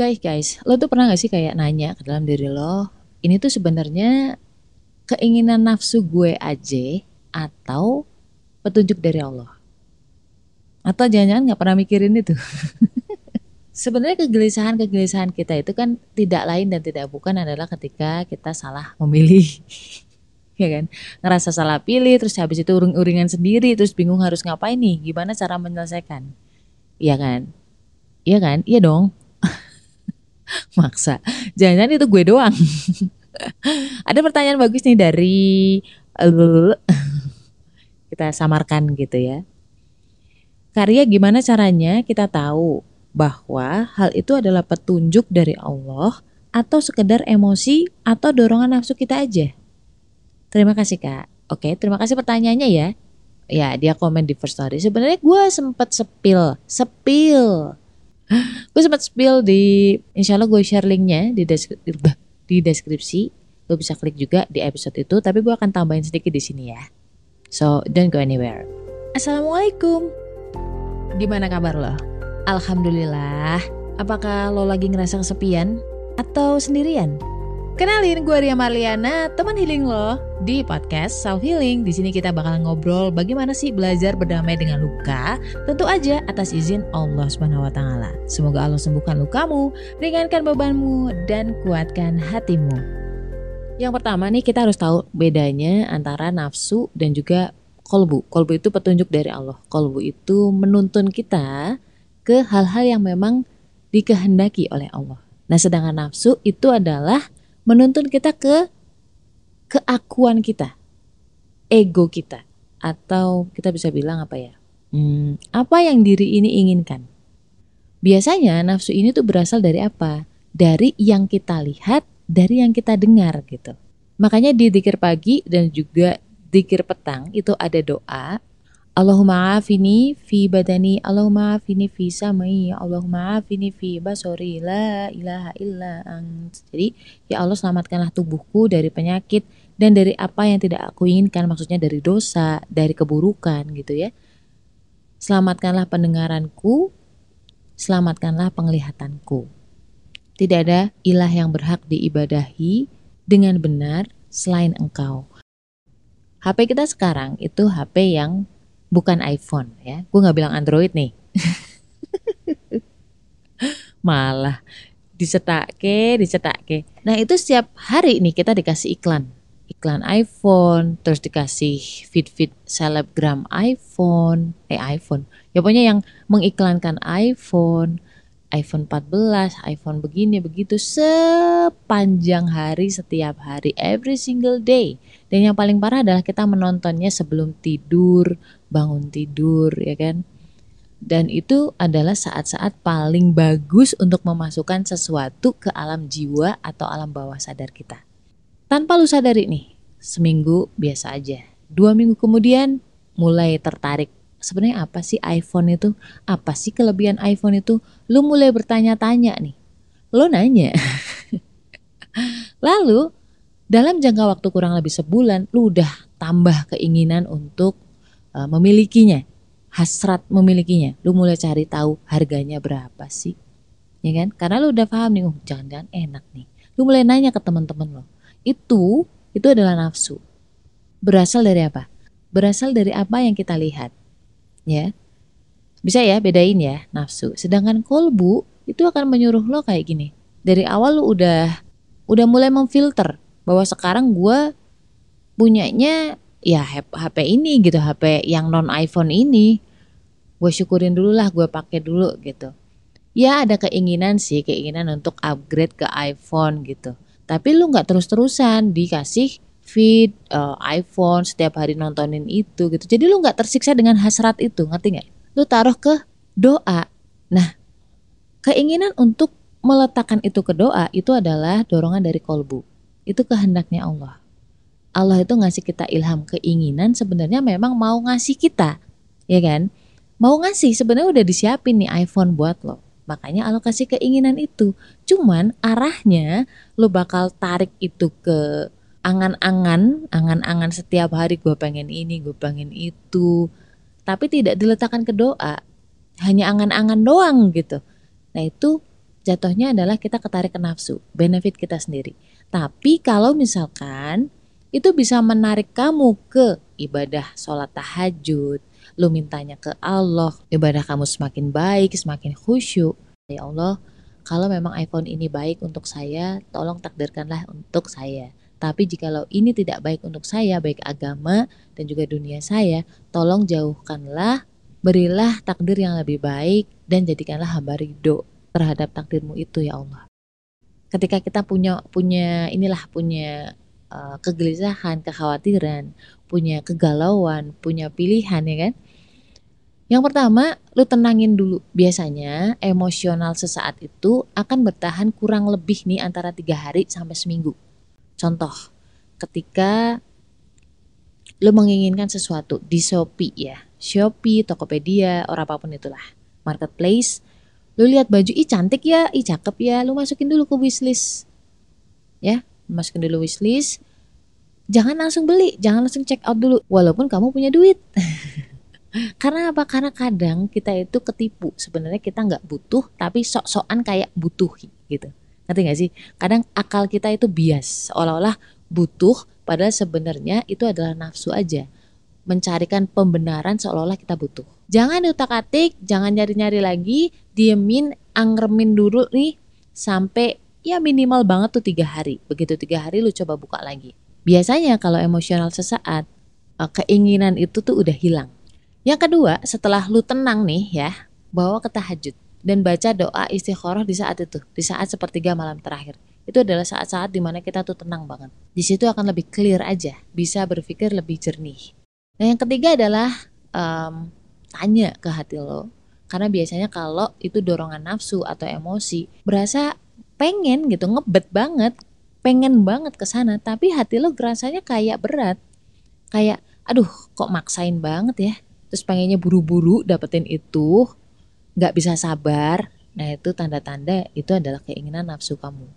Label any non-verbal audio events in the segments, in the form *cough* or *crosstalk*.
Guys, guys, lo tuh pernah gak sih kayak nanya ke dalam diri lo, ini tuh sebenarnya keinginan nafsu gue aja atau petunjuk dari Allah? Atau jangan-jangan gak pernah mikirin itu? *laughs* sebenarnya kegelisahan-kegelisahan kita itu kan tidak lain dan tidak bukan adalah ketika kita salah memilih. *laughs* ya kan? Ngerasa salah pilih, terus habis itu uring-uringan sendiri, terus bingung harus ngapain nih, gimana cara menyelesaikan. Iya kan? Iya kan? Iya dong *laughs* maksa. Jangan-jangan itu gue doang. *laughs* Ada pertanyaan bagus nih dari *laughs* kita samarkan gitu ya. Karya gimana caranya kita tahu bahwa hal itu adalah petunjuk dari Allah atau sekedar emosi atau dorongan nafsu kita aja? Terima kasih kak. Oke terima kasih pertanyaannya ya. Ya dia komen di first story. Sebenarnya gue sempet sepil sepil gue sempat spill di insya Allah gue share linknya di deskripsi, di deskripsi. Lo bisa klik juga di episode itu tapi gue akan tambahin sedikit di sini ya. So don't go anywhere. Assalamualaikum. Gimana kabar lo? Alhamdulillah. Apakah lo lagi ngerasa kesepian? Atau sendirian Kenalin, gue Ria Marliana, teman healing lo di podcast Self Healing. Di sini kita bakal ngobrol bagaimana sih belajar berdamai dengan luka, tentu aja atas izin Allah Subhanahu wa taala. Semoga Allah sembuhkan lukamu, ringankan bebanmu dan kuatkan hatimu. Yang pertama nih kita harus tahu bedanya antara nafsu dan juga kolbu. Kolbu itu petunjuk dari Allah. Kolbu itu menuntun kita ke hal-hal yang memang dikehendaki oleh Allah. Nah, sedangkan nafsu itu adalah menuntun kita ke keakuan kita, ego kita, atau kita bisa bilang apa ya? Hmm, apa yang diri ini inginkan? Biasanya nafsu ini tuh berasal dari apa? Dari yang kita lihat, dari yang kita dengar gitu. Makanya di dikir pagi dan juga dikir petang itu ada doa Allahumma afini fi badani Allahumma afini fi samai Allahumma afini fi basori la ilaha illa ant. Jadi ya Allah selamatkanlah tubuhku dari penyakit dan dari apa yang tidak aku inginkan maksudnya dari dosa dari keburukan gitu ya. Selamatkanlah pendengaranku selamatkanlah penglihatanku. Tidak ada ilah yang berhak diibadahi dengan benar selain engkau. HP kita sekarang itu HP yang bukan iPhone ya. Gue nggak bilang Android nih. *laughs* Malah dicetak dicetak ke. Nah itu setiap hari nih kita dikasih iklan. Iklan iPhone, terus dikasih feed-feed selebgram iPhone, eh iPhone. Ya pokoknya yang mengiklankan iPhone, iPhone 14, iPhone begini begitu sepanjang hari setiap hari every single day. Dan yang paling parah adalah kita menontonnya sebelum tidur, bangun tidur ya kan. Dan itu adalah saat-saat paling bagus untuk memasukkan sesuatu ke alam jiwa atau alam bawah sadar kita. Tanpa lu sadari nih, seminggu biasa aja. Dua minggu kemudian mulai tertarik sebenarnya apa sih iPhone itu? Apa sih kelebihan iPhone itu? Lu mulai bertanya-tanya nih. Lu nanya. *laughs* Lalu dalam jangka waktu kurang lebih sebulan, lu udah tambah keinginan untuk uh, memilikinya, hasrat memilikinya. Lu mulai cari tahu harganya berapa sih, ya kan? Karena lu udah paham nih, oh, jangan-jangan enak nih. Lu mulai nanya ke teman-teman lo. Itu itu adalah nafsu. Berasal dari apa? Berasal dari apa yang kita lihat ya. Bisa ya bedain ya nafsu. Sedangkan kolbu itu akan menyuruh lo kayak gini. Dari awal lo udah udah mulai memfilter bahwa sekarang gue punyanya ya HP ini gitu, HP yang non iPhone ini. Gue syukurin dulu lah, gue pakai dulu gitu. Ya ada keinginan sih, keinginan untuk upgrade ke iPhone gitu. Tapi lu nggak terus-terusan dikasih feed uh, iPhone setiap hari nontonin itu gitu. Jadi lu nggak tersiksa dengan hasrat itu, ngerti nggak? Lu taruh ke doa. Nah, keinginan untuk meletakkan itu ke doa itu adalah dorongan dari kolbu. Itu kehendaknya Allah. Allah itu ngasih kita ilham keinginan sebenarnya memang mau ngasih kita, ya kan? Mau ngasih sebenarnya udah disiapin nih iPhone buat lo. Makanya Allah kasih keinginan itu. Cuman arahnya lo bakal tarik itu ke angan-angan, angan-angan setiap hari gue pengen ini, gue pengen itu, tapi tidak diletakkan ke doa, hanya angan-angan doang gitu. Nah itu jatuhnya adalah kita ketarik ke nafsu, benefit kita sendiri. Tapi kalau misalkan itu bisa menarik kamu ke ibadah sholat tahajud, lu mintanya ke Allah, ibadah kamu semakin baik, semakin khusyuk. Ya Allah, kalau memang iPhone ini baik untuk saya, tolong takdirkanlah untuk saya. Tapi jikalau ini tidak baik untuk saya, baik agama dan juga dunia saya, tolong jauhkanlah, berilah takdir yang lebih baik dan jadikanlah hamba ridho terhadap takdirmu itu ya Allah. Ketika kita punya punya inilah punya uh, kegelisahan, kekhawatiran, punya kegalauan, punya pilihan ya kan? Yang pertama, lu tenangin dulu. Biasanya emosional sesaat itu akan bertahan kurang lebih nih antara tiga hari sampai seminggu. Contoh, ketika lu menginginkan sesuatu di Shopee ya, Shopee, Tokopedia, orang apa pun itulah, marketplace, lu lihat baju, ih cantik ya, ih cakep ya, lu masukin dulu ke wishlist. Ya, masukin dulu wishlist. Jangan langsung beli, jangan langsung check out dulu, walaupun kamu punya duit. *laughs* Karena apa? Karena kadang kita itu ketipu. Sebenarnya kita nggak butuh, tapi sok-sokan kayak butuh gitu. Ngerti gak sih? Kadang akal kita itu bias, seolah-olah butuh, padahal sebenarnya itu adalah nafsu aja. Mencarikan pembenaran seolah-olah kita butuh. Jangan diutak-atik, jangan nyari-nyari lagi, diemin, angremin dulu nih sampai ya minimal banget tuh tiga hari. Begitu tiga hari lu coba buka lagi. Biasanya kalau emosional sesaat, eh, keinginan itu tuh udah hilang yang kedua, setelah lu tenang nih ya, bawa ke tahajud dan baca doa istikharah di saat itu, di saat sepertiga malam terakhir. Itu adalah saat-saat di mana kita tuh tenang banget. Di situ akan lebih clear aja, bisa berpikir lebih jernih. Nah yang ketiga adalah um, tanya ke hati lo, karena biasanya kalau itu dorongan nafsu atau emosi, berasa pengen gitu, ngebet banget, pengen banget ke sana, tapi hati lo rasanya kayak berat, kayak aduh kok maksain banget ya? Terus pengennya buru-buru dapetin itu nggak bisa sabar. Nah itu tanda-tanda itu adalah keinginan nafsu kamu.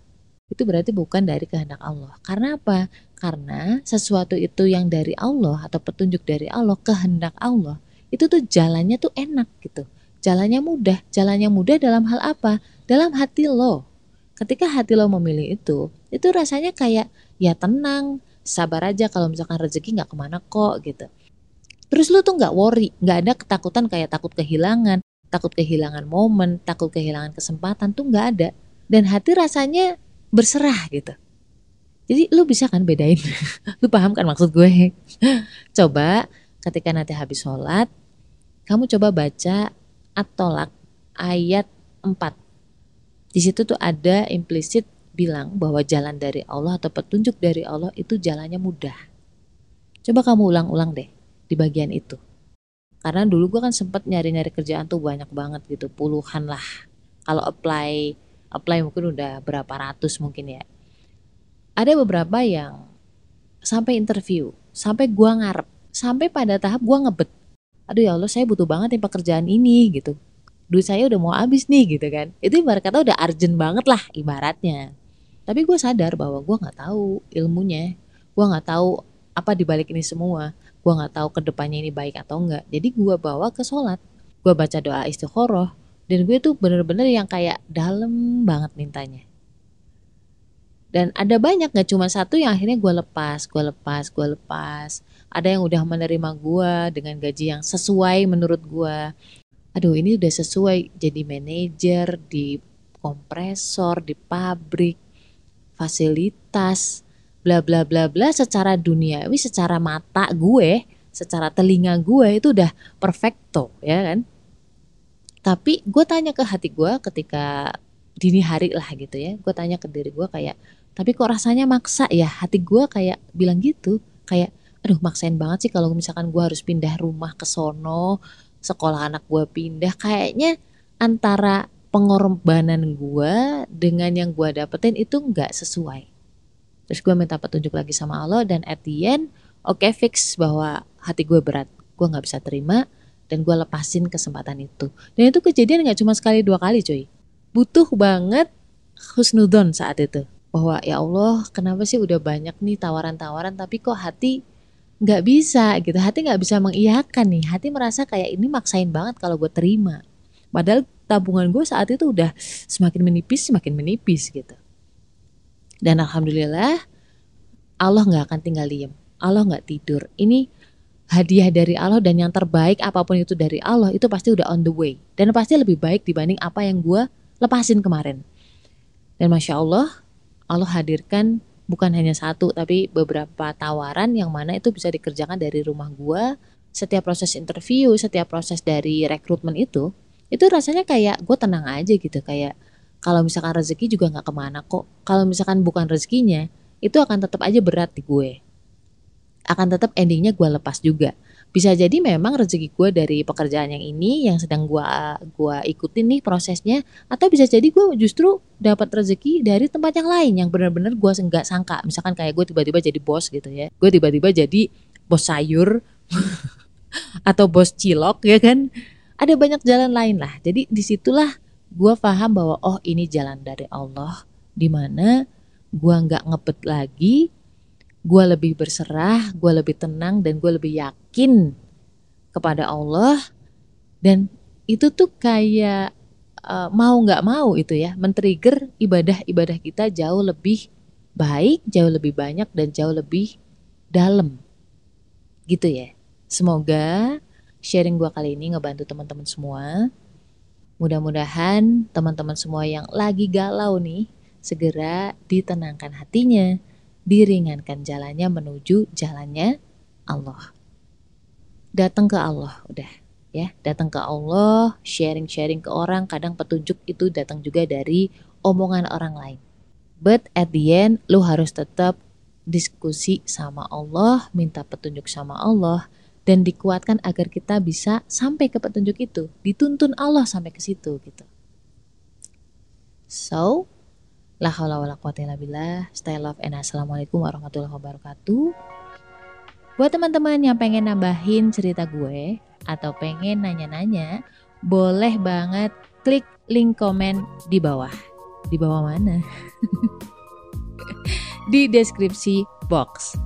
Itu berarti bukan dari kehendak Allah. Karena apa? Karena sesuatu itu yang dari Allah atau petunjuk dari Allah kehendak Allah itu tuh jalannya tuh enak gitu jalannya mudah jalannya mudah dalam hal apa dalam hati lo ketika hati lo memilih itu itu rasanya kayak ya tenang sabar aja kalau misalkan rezeki nggak ke mana kok gitu Terus lu tuh nggak worry, nggak ada ketakutan kayak takut kehilangan, takut kehilangan momen, takut kehilangan kesempatan tuh nggak ada. Dan hati rasanya berserah gitu. Jadi lu bisa kan bedain, *laughs* lu paham kan maksud gue? *laughs* coba ketika nanti habis sholat, kamu coba baca At-Tolak ayat 4. Di situ tuh ada implisit bilang bahwa jalan dari Allah atau petunjuk dari Allah itu jalannya mudah. Coba kamu ulang-ulang deh di bagian itu. Karena dulu gue kan sempat nyari-nyari kerjaan tuh banyak banget gitu, puluhan lah. Kalau apply, apply mungkin udah berapa ratus mungkin ya. Ada beberapa yang sampai interview, sampai gue ngarep, sampai pada tahap gue ngebet. Aduh ya Allah, saya butuh banget nih pekerjaan ini gitu. Duit saya udah mau habis nih gitu kan. Itu ibarat kata udah urgent banget lah ibaratnya. Tapi gue sadar bahwa gue nggak tahu ilmunya, gue nggak tahu apa dibalik ini semua. Gue nggak tahu ke depannya ini baik atau enggak jadi gue bawa ke sholat. Gue baca doa istiqoroh dan gue tuh bener-bener yang kayak dalam banget mintanya. Dan ada banyak gak cuma satu yang akhirnya gue lepas gue lepas gue lepas ada yang udah menerima gue dengan gaji yang sesuai menurut gue aduh ini udah sesuai. Jadi manajer di kompresor di pabrik fasilitas bla bla bla bla. Secara duniawi secara mata gue secara telinga gue itu udah perfecto ya kan? Tapi gue tanya ke hati gue ketika dini hari lah gitu ya. Gue tanya ke diri gue kayak tapi kok rasanya maksa? Ya hati gue kayak bilang gitu. Kayak aduh maksain banget sih kalau misalkan gue harus pindah rumah ke sono sekolah anak gue pindah kayaknya antara pengorbanan gue dengan yang gue dapetin itu nggak sesuai Terus gue minta petunjuk lagi sama Allah dan at the end, oke okay, fix bahwa hati gue berat, gue nggak bisa terima dan gue lepasin kesempatan itu. Dan itu kejadian nggak cuma sekali dua kali cuy. Butuh banget husnudon saat itu. Bahwa ya Allah kenapa sih udah banyak nih tawaran-tawaran tapi kok hati nggak bisa gitu. Hati nggak bisa mengiyakan nih. Hati merasa kayak ini maksain banget kalau gue terima. Padahal tabungan gue saat itu udah semakin menipis semakin menipis gitu dan alhamdulillah Allah nggak akan tinggal diem Allah nggak tidur ini hadiah dari Allah dan yang terbaik apa pun itu dari Allah itu pasti udah on the way dan pasti lebih baik dibanding apa yang gue lepasin kemarin dan masya Allah Allah hadirkan bukan hanya satu tapi beberapa tawaran yang mana itu bisa dikerjakan dari rumah gue setiap proses interview setiap proses dari rekrutmen itu itu rasanya kayak gue tenang aja gitu. Kayak kalau misalkan rezeki juga nggak ke mana kok. Kalau misalkan bukan rezekinya itu akan tetap aja berat di gue. Akan tetap endingnya gue lepas juga bisa jadi memang rezeki gue dari pekerjaan yang ini yang sedang gue gua ikutin nih prosesnya atau bisa jadi gue justru dapat rezeki dari tempat yang lain yang benar-benar gue nggak sangka. Misalkan kayak gue tiba-tiba jadi bos gitu ya. Gue tiba-tiba jadi bos sayur *laughs* atau bos cilok ya kan? Ada banyak jalan lain lah. Jadi di situlah gue paham bahwa oh ini jalan dari Allah. Di mana gue nggak ngebet lagi gue lebih berserah, gue lebih tenang dan gue lebih yakin kepada Allah dan itu tuh kayak uh, mau nggak mau itu ya men-trigger ibadah-ibadah kita jauh lebih baik, jauh lebih banyak dan jauh lebih dalam gitu ya. Semoga sharing gue kali ini ngebantu teman-teman semua. Mudah-mudahan teman-teman semua yang lagi galau nih segera ditenangkan hatinya diringankan jalannya menuju jalannya Allah. Datang ke Allah udah ya, datang ke Allah, sharing-sharing ke orang, kadang petunjuk itu datang juga dari omongan orang lain. But at the end lu harus tetap diskusi sama Allah, minta petunjuk sama Allah dan dikuatkan agar kita bisa sampai ke petunjuk itu, dituntun Allah sampai ke situ gitu. So, La haula wala quwata illa billah. Stay love and assalamualaikum warahmatullahi wabarakatuh. Buat teman-teman yang pengen nambahin cerita gue atau pengen nanya-nanya, boleh banget klik link komen di bawah. Di bawah mana? *laughs* di deskripsi box.